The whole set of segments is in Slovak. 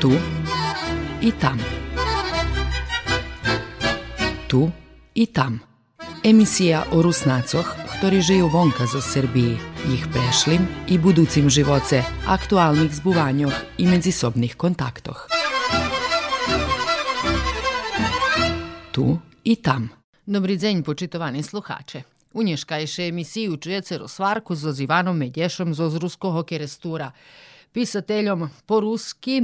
Tu i tam. Tu i tam. Emisija o Rusnacoh, ktori žeju vonka zo Srbiji, ih prešlim i buducim živoce, aktualnih zbuvanjoh i medzisobnih kontaktoh. Tu i tam. Dobri dzień, počitovani sluhače. U nješkajše emisiju čujete Rosvarku zo Zivanom Medješom zo Ruskog kerestura, pisateljom po ruski,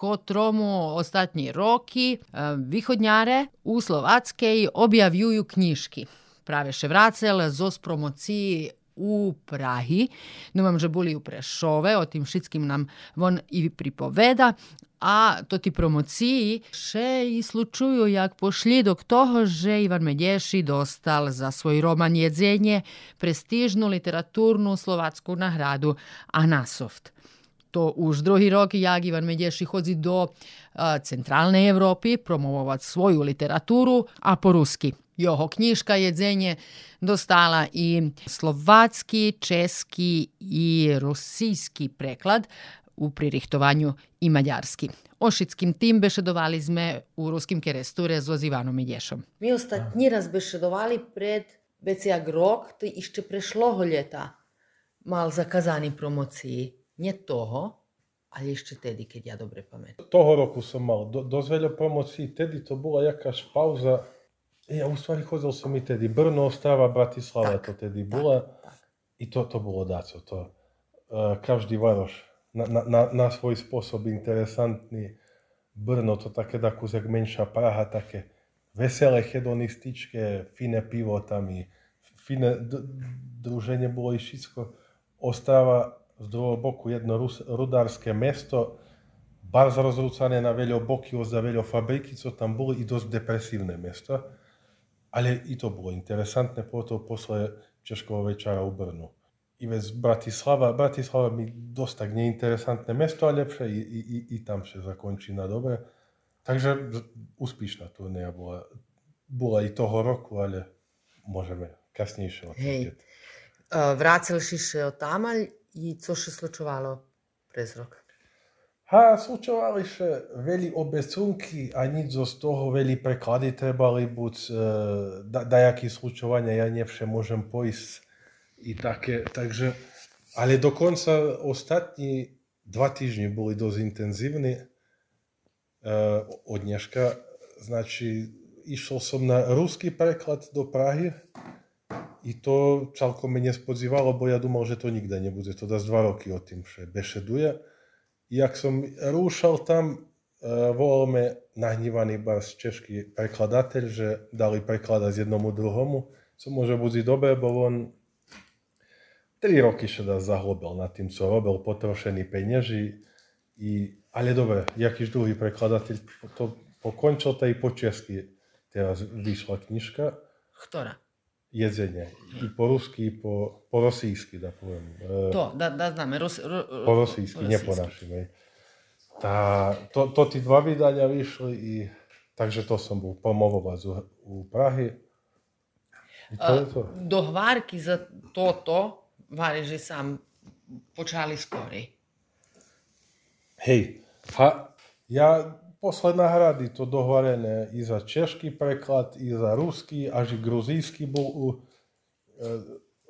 Kotromu ostatni roki, e, východňare u Slovackej objavjuju knjižki. Prave vracel zos promociji u Prahi. No mam že boli u Prešove, o tim šitskim nam von i pripoveda. A to ti promociji še i slučuju jak pošli dok toho že Ivan Medješi dostal za svoj roman Jedzenje prestižnu literaturnu slovatsku nahradu Anasoft. To už druhý rok, jak Ivan Medješi chodzi do uh, centralnej Evropy promovovať svoju literatúru a po rusky. Jeho knjižka Jedzenje dostala i slovatski, česki i rusijski preklad u pririhtovanju i mađarski. Ošitskim tim bešedovali sme u ruskim keresture z Ivanom Idješom. Mi ostatnji raz bešedovali pred Becija Grok, to išče prešloho ljeta mal zakazani promociji. Nie toho, ali ešte tedy, keď ja dobre pamätám. Toho roku som mal do, dosť veľa promocií, tedy to bola jakáž pauza. Ja u stvari chodil som i tedy. Brno, Ostrava, Bratislava Tak, to tedy tak, bola. tak. I to, to bolo dáco. To, uh, každý varoš na, na, na, na svoj spôsob interesantný. Brno to také takú jak menšia Praha, také veselé, hedonističké, fine pivo tam i fine druženje bolo i všetko. Ostrava z druhého boku jedno rus, rudárske mesto, bar rozrúcané na veľo boky, za veľo fabriky, co tam boli, i dosť depresívne mesto. Ale i to bolo interesantné, potom posle Češkovo večera u Brnu. I vec Bratislava, Bratislava mi dosť tak neinteresantné mesto, ale lepšie i, i, i, tam še zakončí na dobre. Takže úspešná turnéja bola, bola i toho roku, ale môžeme kasnejšie Hej. vracel si še od tamalj i co še slučovalo prez rok? Ha, slučovali še veli obecunky a nič z toho veli preklady trebali buď e, da, dajaké slučovania, ja nevše môžem pojsť i také, takže ale dokonca ostatní dva týždne boli dosť intenzívni e, od dneška, znači išiel som na ruský preklad do Prahy i to celkom mene spodzívalo, bo ja dúmal, že to nikde nebude. To dosť dva roky o tým, že bešeduje. Jak som rúšal tam, e, volal me nahnívaný bas češký prekladateľ, že dali prekladať jednomu druhomu, co môže budiť dobre, bo on 3 roky šeda zahlobil nad tým, co robil, potrošený penieži. I, ale dobre, jakiś drugi prekladateľ to pokončil, to po česky teraz vyšla knižka. Ktorá? Jedzenie. I po rusky, po, po rosijsky, da poviem. E, To, da, da zname. Ros, ro, po rosijsky, nie po našim. Tá, to, to tí dva vydania vyšli i takže to som bol promovovať u, u Prahy. I to je to. Do hvarki za toto, vare že sam počali skorej. Hej, ha, ja posledná hrady to dohovorené i za češký preklad, i za ruský, až i gruzijský bol u e,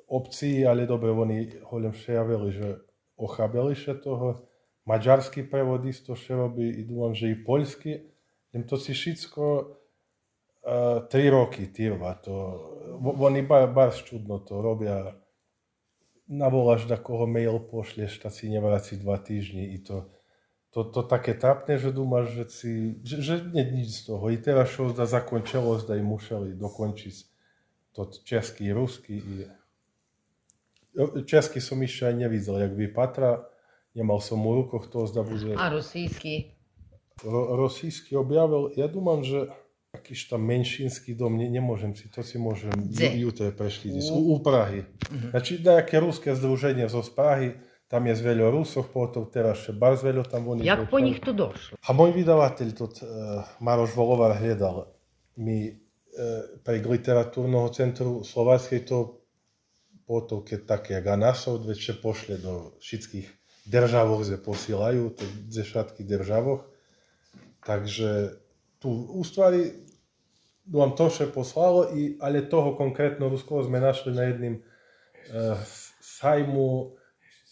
obcí, ale dobre, oni holem šejavili, že ochabeli še toho. Maďarský prevod isto še robí, i dúfam, že i poľský. Jem to si všetko uh, tri roky trvá. To, oni bar, bar čudno to robia. Navoláš, da koho mail pošleš, tak si nevráci dva týždni i to to, to také trápne, že dúmaš, že si, že, že nie nič z toho. I teraz čo zda zakončilo, zda im museli dokončiť to český, ruský. I... Český som ešte aj nevidel, jak vypatra. Nemal som mu rukoch to, zda bude A rosijski? ro, rosijský objavil. Ja dúmam, že akýž tam menšinský dom, ne, nemôžem si, to si môžem Kde? ju, jutro prešli, u, u Prahy. Znači, nejaké ruské združenie zo z Prahy, tam jest wielu Rusów, potem teraz jeszcze bardzo wielu tam było. Jak po nich to doszło? A mój widowatel tu e, Maroš Volova hledal. Mi e, prek literaturného centru Slováckej to potom, keď také, jak Anasov, večer pošle do všetkých državoch, kde posielajú, to ze všetkých državoch. Takže tu ústvari vám to še poslalo, i, ale toho konkrétno Ruskova sme našli na jednom e, sajmu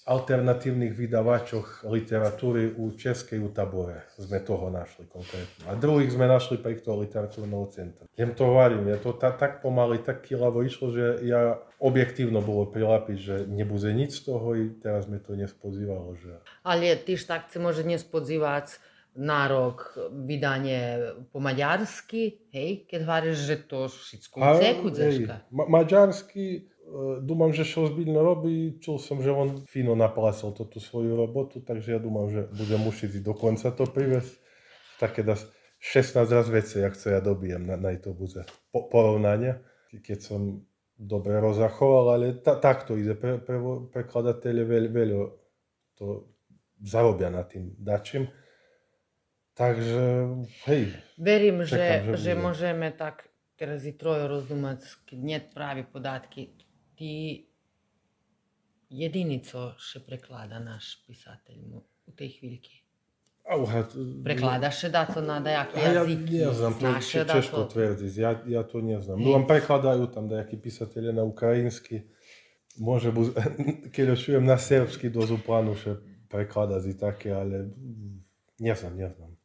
alternatívnych vydavačoch literatúry u Českej u Tabore. Sme toho našli konkrétne. A druhých sme našli toho literatúrneho centra. Jem to hovorím, ja to ta, tak pomaly, tak kilavo išlo, že ja objektívno bolo prilapiť, že nebude nič z toho i teraz mi to nespozývalo. Že... Ale ty tak chce môže nespozývať na rok vydanie po maďarsky, hej, keď hovoríš, že to všetko chce kudzeška. Ma- maďarsky Dúmam, že čo zbytno robí, čul som, že on fino naplasol to tú svoju robotu, takže ja dúmam, že budem musieť do konca to privesť. Také da 16 raz veci, co ja dobijem, na, na to bude po, porovnania, keď som dobre rozachoval, ale ta, takto ide. Pre, pre, prekladateľe veľ, veľa to zarobia na tým dačím. Takže, hej. Verím, čekám, že, že, že môžeme tak teraz i troje rozdumať, keď nie pravi podatky, ty jediný, co še preklada naš pisatelj u tej chvíľky. Auha, Prekládaš še daco na dajaký jazyk? Ja neznam, to je češko tvrdiť, ja, ja to neznam. No vám prekladajú tam dajakí pisatelje na ukrajinsky. Môže, bu- čujem na serbsky, dozu plánu še prekladať i také, ale neznam. toto, co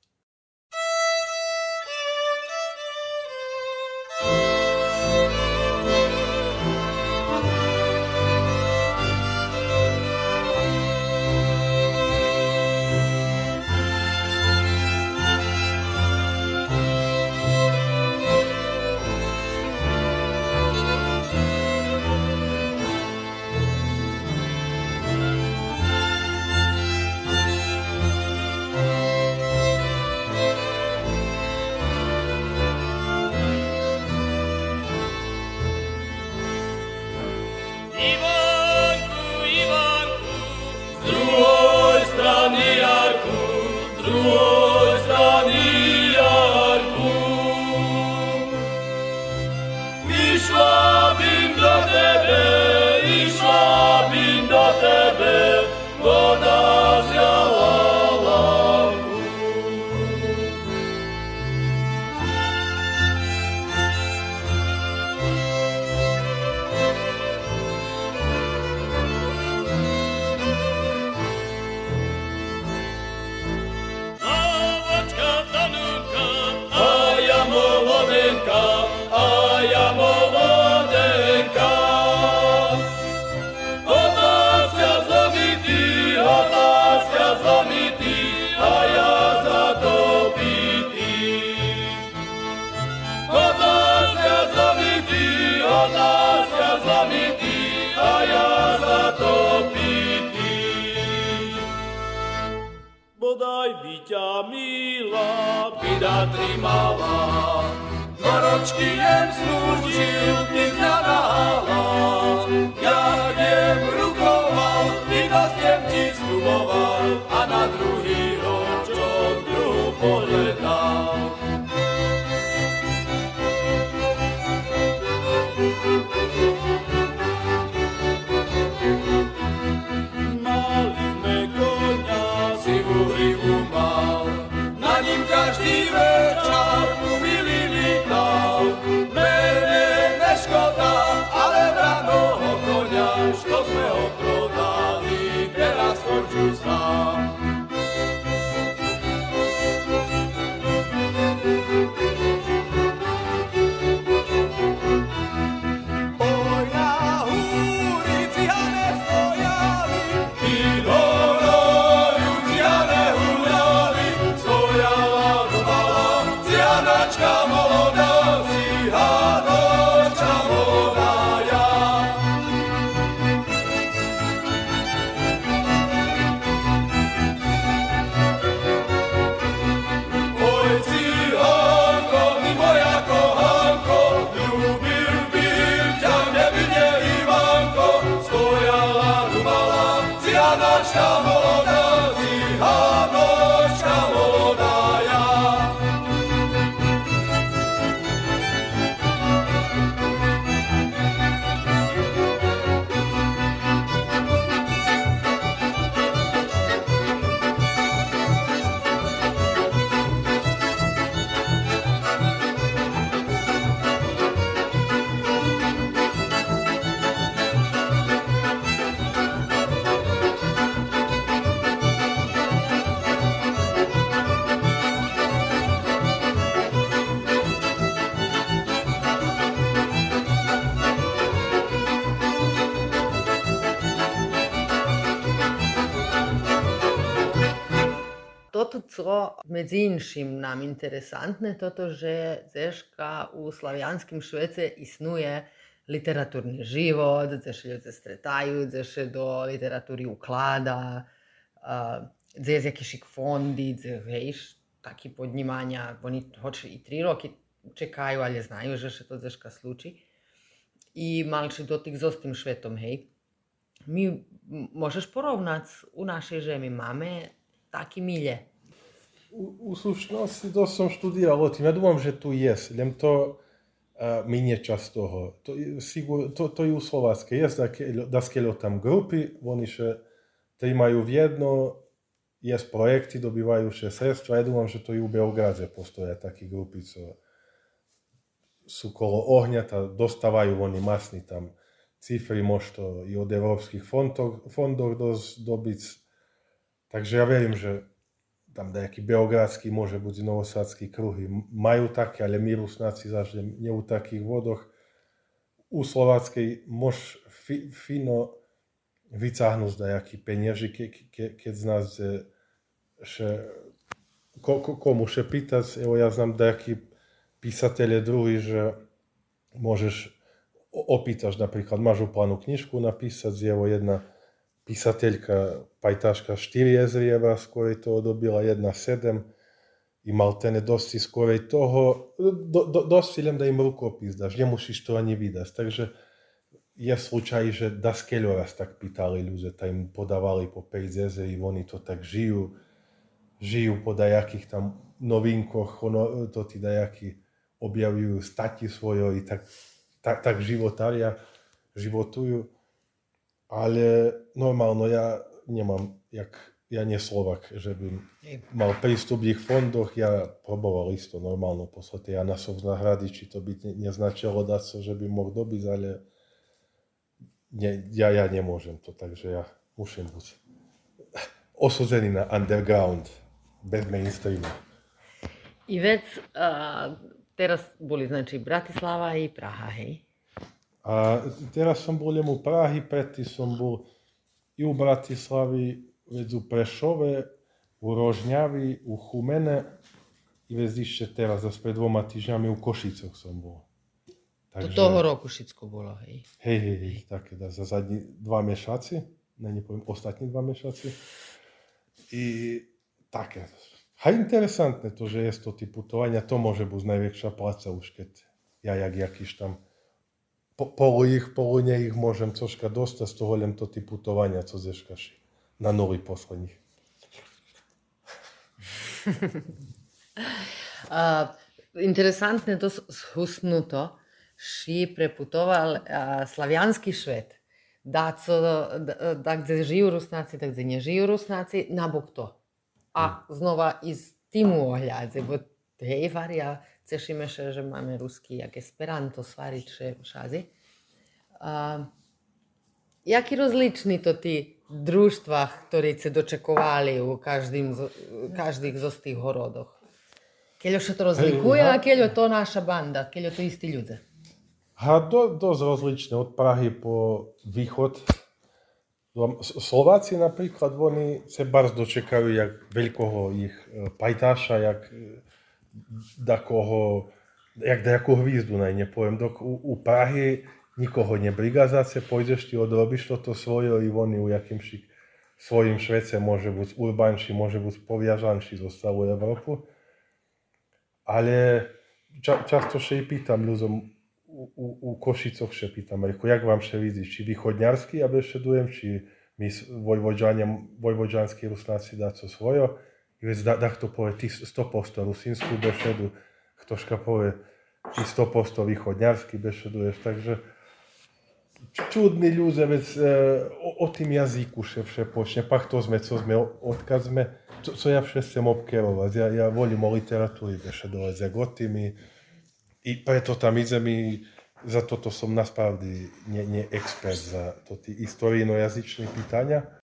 so medzinšim nam interesantne toto, že zeška u slavijanskim Švece isnuje literaturni život, gdje se ljudi stretaju, gdje se do literaturi uklada, gdje je jakišik fondi, gdje veš, taki podnimanja, oni hoće i tri roki čekaju, ali znaju, že se to zeška sluči. I malči dotik z ostim švetom, hej. Mi možeš porovnati u našoj žemi mame taki milje. U, u slušnosti to som študiral o tým. Ja dúfam, že tu je. Len to uh, minie čas toho. To, sigur, to, to je u Slováckej. Je da skeľo tam grupy, oni še trimajú v jedno, je projekty, dobývajú še sredstva. Ja dúfam, že to i u Beogradze postoje takí grupy, co sú kolo ohňata, dostávajú oni masný tam cifry, možno i od európskych fondov, fondov dobiť Takže ja verím, že tam nejaký beogradský, môže byť novosadský kruhy. Majú také, ale my Rusnáci zažili nie u takých vodoch. U Slováckej môž fi, fino vycáhnuť nejaký penieži, ke, ke, keď z nás že ko, ko, komu še pýtať, evo ja znam nejaký písatelje druhý, že môžeš opýtaš napríklad, máš u plánu knižku napísať, evo jedna písateľka, pajtaška 4 jezrieva, skorej toho dobila 1,7 i maltene dosti skorej toho, do, do, dosť len da im rukopis daš, nemusíš to ani vydať. Takže je slučaj, že da raz tak pýtali ľudia, tak im podávali po 5 jezri, oni to tak žijú, žijú po dajakých tam novinkoch, ono, to tí dajakí objavujú stati svojo i tak, tak, tak životária, životujú. Ale normálno ja nemám, jak, ja nie Slovak, že by mal prístup k ich fondoch, ja proboval isto normálno podstate, ja na som nahrady, či to by neznačilo dať sa, že by mohol dobiť, ale ne, ja, ja nemôžem to, takže ja musím byť osudzený na underground, bez mainstreamu. I vec, uh, teraz boli znači Bratislava i Praha, hej? A teraz som bol u Prahy, predtým som bol i u Bratislavi, već u Prešove, u Rožnjavi, u Humene i već ešte teraz, zase pred dvoma týždňami u Košicoch som bol. Takže... To toho roku všetko bolo, hej? Hej, hej, hej, také da, za zadní dva mešaci, ne, nepoviem, ostatní dva mešaci. I také. A interesantné to, že je to ty putovania, to môže byť najväčšia pláca už keď ja jak jakýž tam nie ich môžem troška dostať z toho len to ty putovania, co zeškaš na nový posledních. uh, interesantne to zhusnuto, ši preputoval uh, slavijanski švet. Da, co, da, da gde žiju Rusnaci, da gde ne žiju Rusnaci, nabok to. A znova iz timu ohľadze, bo hej, varia, Cieszymy się, że mamy ruski jak Esperanto, stvari czy szazy. A, jaki rozlični to ti družstvah, ktorí se dočekovali u každým, každých z tých horodoch? Keľo sa to rozlikuje, a keľo to naša banda, keľo to istí ľudia? A do, dosť rozličné, od Prahy po východ. Slováci napríklad, oni sa barz dočekajú jak veľkoho ich e, pajtáša, jak e, takого, jak nejakú hvízdu na ne poviem, dok u, u Prahy nikoho nebriga zase, pôjdeš ti, odrobíš toto svoje i oni u jakýmsi svojim Švece môže byť urbanší, môže byť poviažanší zo celú Európu. Ale ča, často še i pýtam ľuďom u, u, u Košicoch še pýtam, reku, jak vám še vidí, či východňarský ja bešedujem, či my vojvođanskí rusnáci dá co svojo vec da, to povie ty 100% rusínsku ktožka povie ty 100% východňarsky takže čudní ľudia, veď e, o, o tým jazyku še vše počne, pak to sme, co sme, odkaz sme, co, co ja vše chcem obkerovať, ja, ja volím o literatúry bešedovať, jak o tými, i preto tam ide mi, za toto som naspravdy nie, nie expert za to tí historijno-jazyčné pýtania,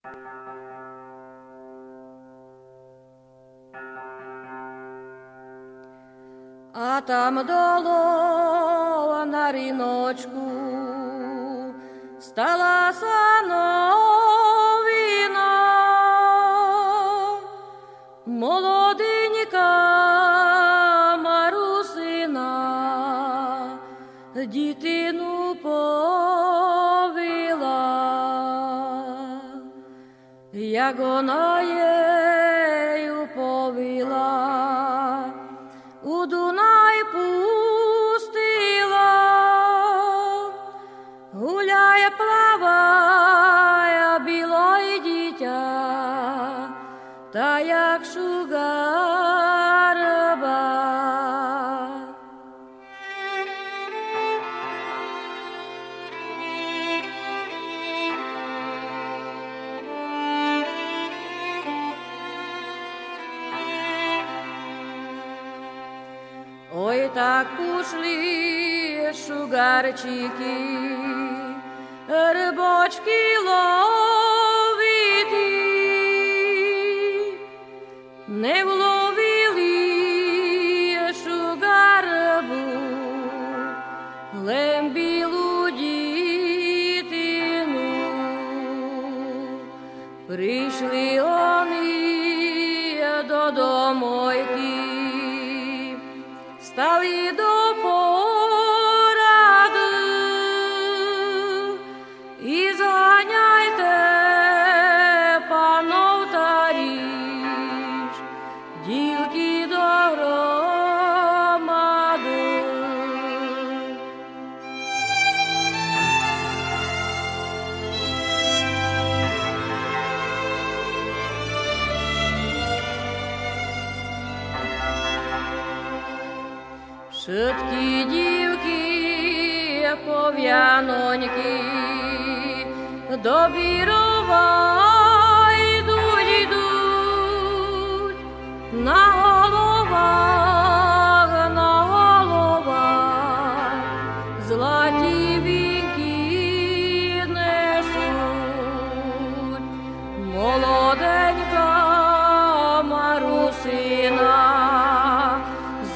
там доло на ріночку, стала сановіна, молоденька марусина, дітину повіла, як вона є. Шугарчики, рибочки ловити, не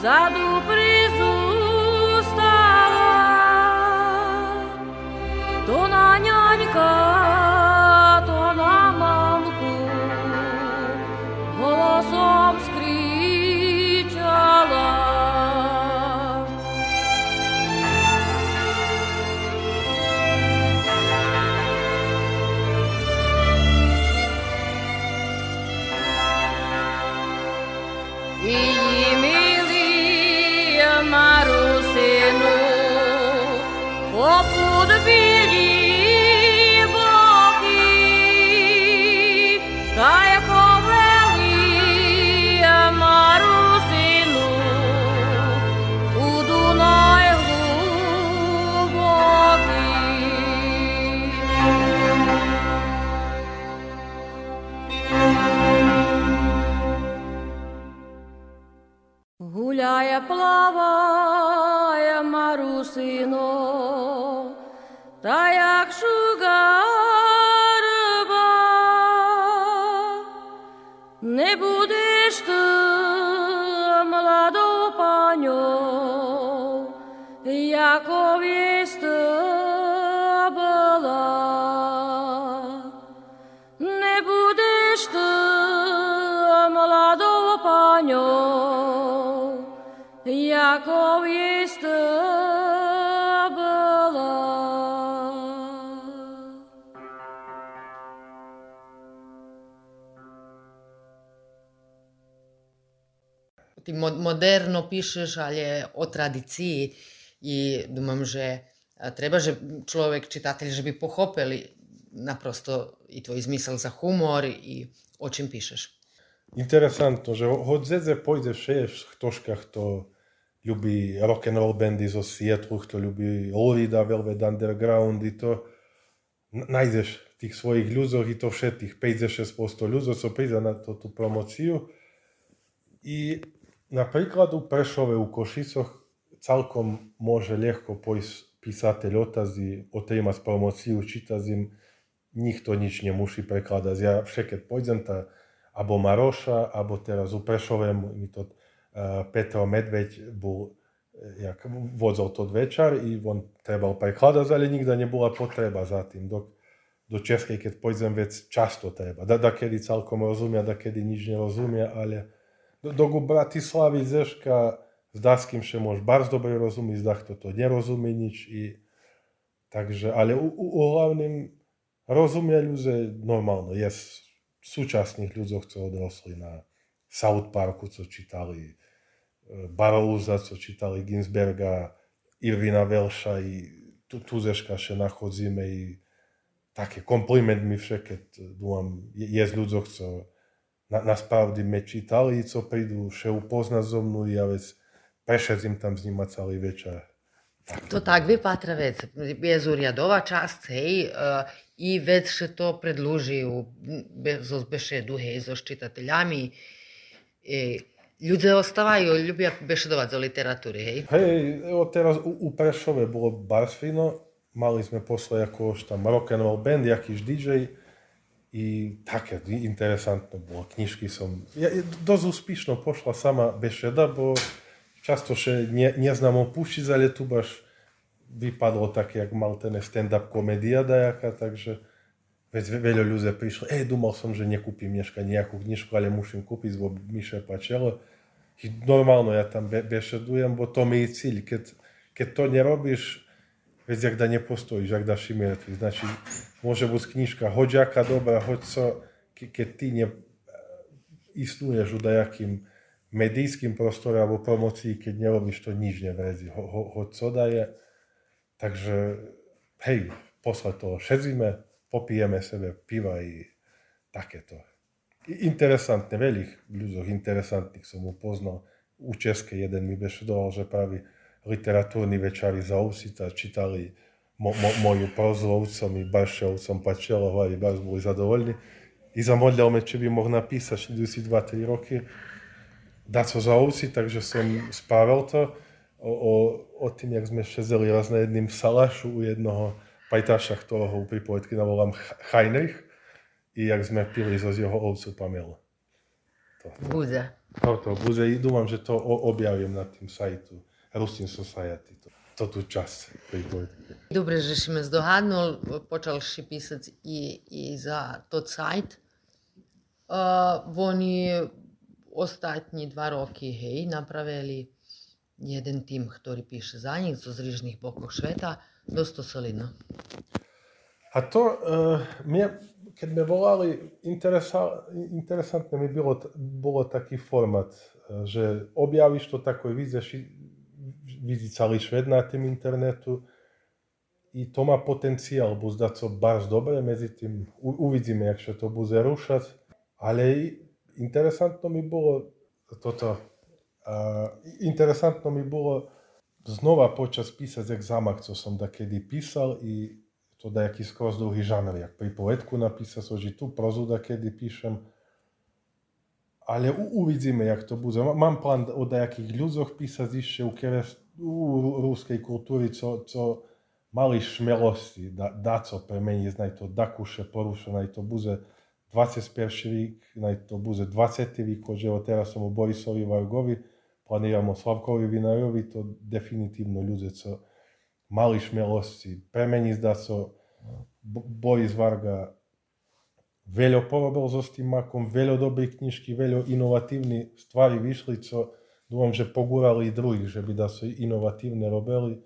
Batizado príncipe Гуляє, плаває Марусино, та як шугарба, не будеш kako je bila. Ti moderno pišeš, ali je o tradiciji i domam, že treba, že človek, čitatelj, že bi pohopeli naprosto i tvoj izmisel za humor i o čem pišeš. Interesantno, že od zedze pojdeš šeš htoška, to ľubí rock and roll bandy zo Sietlu, kto ľubí Lolita, Velvet Underground i to nájdeš tých svojich ľudzoch i to všetkých 56% ľudzov, co príde na to, tú promociu. I napríklad u Prešove u Košicoch celkom môže ľahko pojsť písateľ otazy, otejma z promociu, čítať im, nikto nič nemusí prekladať. Ja však keď pôjdem, tá abo Maroša, abo teraz u Prešove mi to Petro Medveď bol eh, jak vodzol to večer i on trebal prekladať, ale nikda nebola potreba za tým. Do, do Českej, keď pôjdem, vec často treba. Da, da kedy celkom rozumia, da kedy nič nerozumia, ale do, do Bratislavy, Zeška, zdá s kým še môž bardzo dobre rozumieť, zdá kto to nerozumie nič. I, takže, ale u, u, u hlavným rozumie ľudia normálno. Je súčasných ľuďoch, co odrosli na South Parku, co čítali Barouza, co čítali Ginsberga, Irvina Velša i tu, Tuzeška še nachodzíme i také kompliment mi vše, keď dúfam, je, je z ľuďoch, co na, naspravді me čítali, co prídu še upoznať so mnou, ja vec prešedzím tam s nima celý večer. To tak vypatra vec, je zuriadová časť, hej, uh, i vec še to predlužujú zo besedu, hej, so čitateljami. E, ľudia ostávajú, ľubia besedovať zo literatúry, hej? Hej, teraz u, u Prešove bolo bars fino, mali sme posle ako tam rock and roll band, jakýž DJ, i také interesantné bolo. Knižky som... Ja, dosť úspešno pošla sama beseda, bo často še ne, neznamo pušiť, ale tu baš vypadlo tak, jak mal ten stand-up komédia dajaka, takže veď veľa ľudí prišlo, ej, dumal som, že nekúpim dneska nejakú knižku, ale musím kúpiť, bo mi še pačelo. I normálno ja tam bešedujem, bo to mi je cíl. Keď, keď to nerobíš, veď jak da nepostojíš, jak da šimertvi. Znači, može biti knjižka hoď jaka dobra, hoď co, keď ty ne istuješ u dajakim medijskim prostorom alebo promociji, keď nerobíš to nič nevredzi, ho, ho, hoď co daje. Takže, hej, posle toho šedzíme, popijeme sebe piva i takéto. Interesantné, veľých ľuďoch interesantných som upoznal. U Českej jeden mi bešedoval, že pravi, literatúrni večeri za Usita čítali mo, mo, moju prozu ovcom i baš ovcom pačelo i baš boli zadovoljni. I zamodljal me, či bi mohl napísať 42-3 roky dať so za ovci, takže som spával to o, o, o tým, jak sme šezeli raz na jedným salašu u jednoho pajtaša, ktorého u pripovedky navolám Heinrich i jak sme pili zo jeho ovcu Pamela. To, to. Buze. To, to, buze i dúfam, že to objavím na tým sajtu. Rustin Society. To, to tu čas Dobre, že si me zdohadnul, počal si písať i, i za to sajt. Uh, oni ostatní dva roky, hej, napravili jeden tým, ktorý píše za nich zo zrižných bokov sveta. Dosť to solidno. A to, uh, mne, keď me volali, interesa, interesantné mi bylo, bolo taký format, že objavíš to tako i vidiš vidi celý svet na tým internetu i to má potenciál, bo zdať sa bardzo dobre medzi tým. U, uvidíme, jak sa to bude rušať. Ale interesantno mi bolo toto, uh, interesantno mi bolo znova počas písať examak, co som da kedy písal i to da jaký skoro druhý žáner, jak pripovedku napísať, že tu prozu da kedy píšem. Ale u, uvidíme, jak to bude. Mám plán o nejakých ľuďoch písať ešte, u u ruskej kultúry, co, co mali šmelosti da, da co premeniť, naj to dakuše porušo, naj to bude 21. vík, naj to bude 20. vík, že teraz som u Borisovi Vargovi, planiramo Slavkovi Vinajovi, to definitívno ľudia, co malismjelosti, premenizda so Boris Varga veljo porobel z Ostimakom, veljo dobri knjiški, veljo inovativni stvari višli, co duhom že pogurali i drugih, že bi da su inovativne robeli.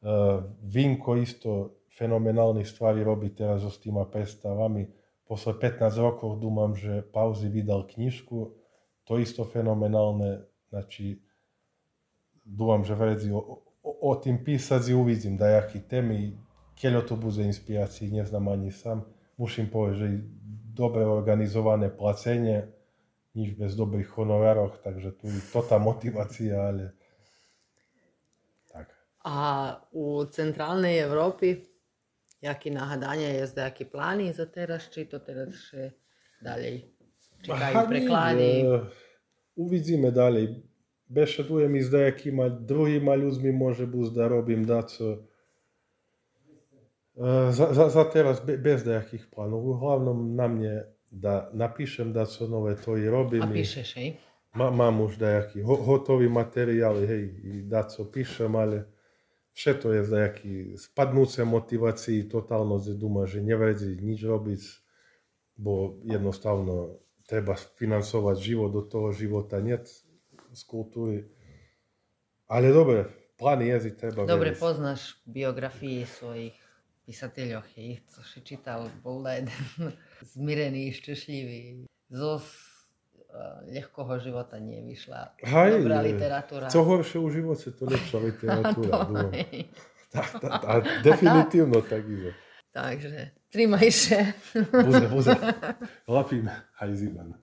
Uh, Vinko isto fenomenalnih stvari robi teraz s tima predstavami. Posle 15 rokov dumam, že pauzi vidal knjišku, to isto fenomenalne, znači, dumam, že vredzi o, o, o tým písať uvidím dajaký témy, keľo to bude inspirácii, neznám ani sám. Musím povedať, že dobre organizované placenie, nič bez dobrých honorároch, takže tu to tá motivácia, ale tak. A u centrálnej Európy, jaký nahadanie je zde, aký plány za teraz, či to teraz še ďalej čekajú preklady? Uh, uvidíme ďalej. S nejakýma druhýma ľuďmi, môže byť, da robím daco. Uh, za, za, za teraz bez nejakých plánov. Hlavnom na mne da napišem da co nové to i robim. A pišeš, hej? Ma, mám už dajaký ho, hotový materiál, hej, i da co pišem, ale vše to je dajaký spadnúce motivácii, totálno že duma, že nevredzi nič robiť, bo jednostavno treba financovať život, do toho života net z kultúry. Ali dobre, plani jezik treba Dobre poznaš biografije svojich pisateljov, jih co še čital, bol da jeden zmirený, šťastlivý. Zo ľahkého života nie vyšla Hej, dobrá literatúra. Co horšie u živote, to lepšia literatúra. tak, tak, a definitívno tak ide. Takže, trimaj še. Buze, buze. Lapím aj ziman.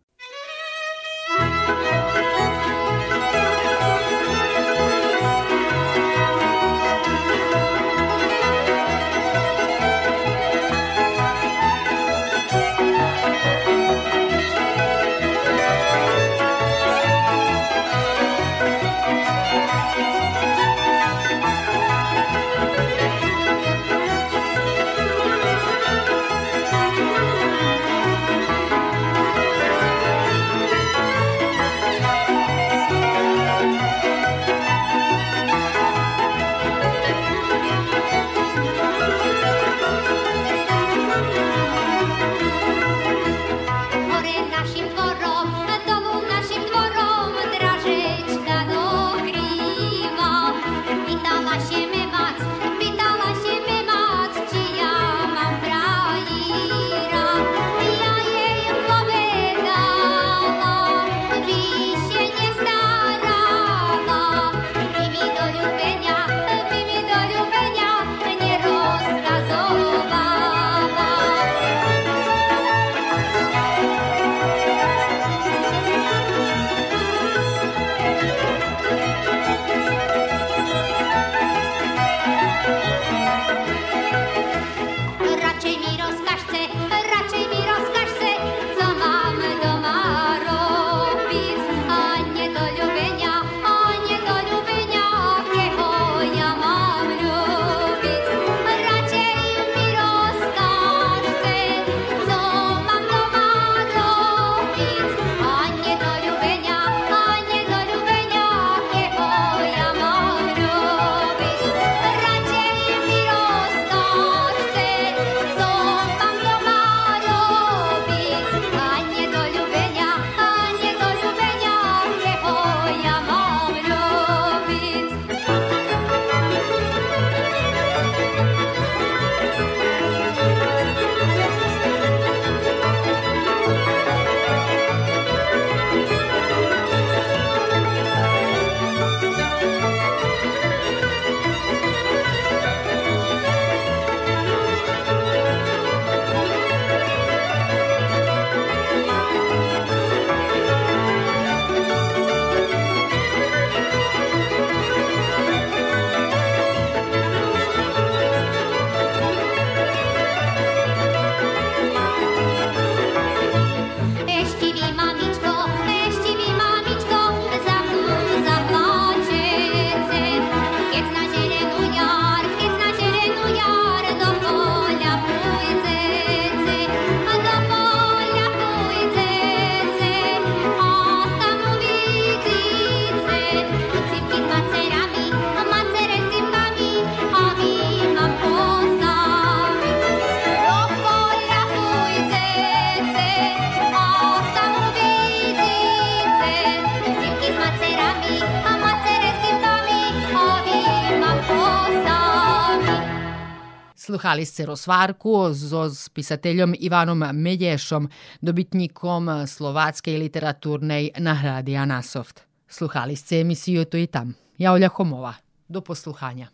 Sluhali ste rozvárku so s pisateľom Ivanom Medešom, dobitníkom slováckej literatúrnej nahrady Anasoft. Sluhali ste emisiju Tu i tam. Ja Olja Homova. Do posluhanja.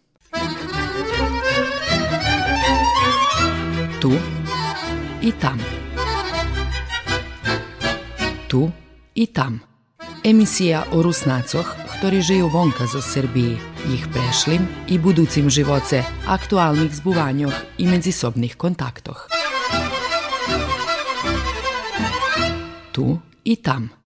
Tu i tam. Tu i tam. Emisija o Rusnacoh, ktorí žijú vonka zo Srbiji, ich prešlim i buducim živoce, aktualnih zbuvanjoh i međusobnih kontaktoh. Tu i tam.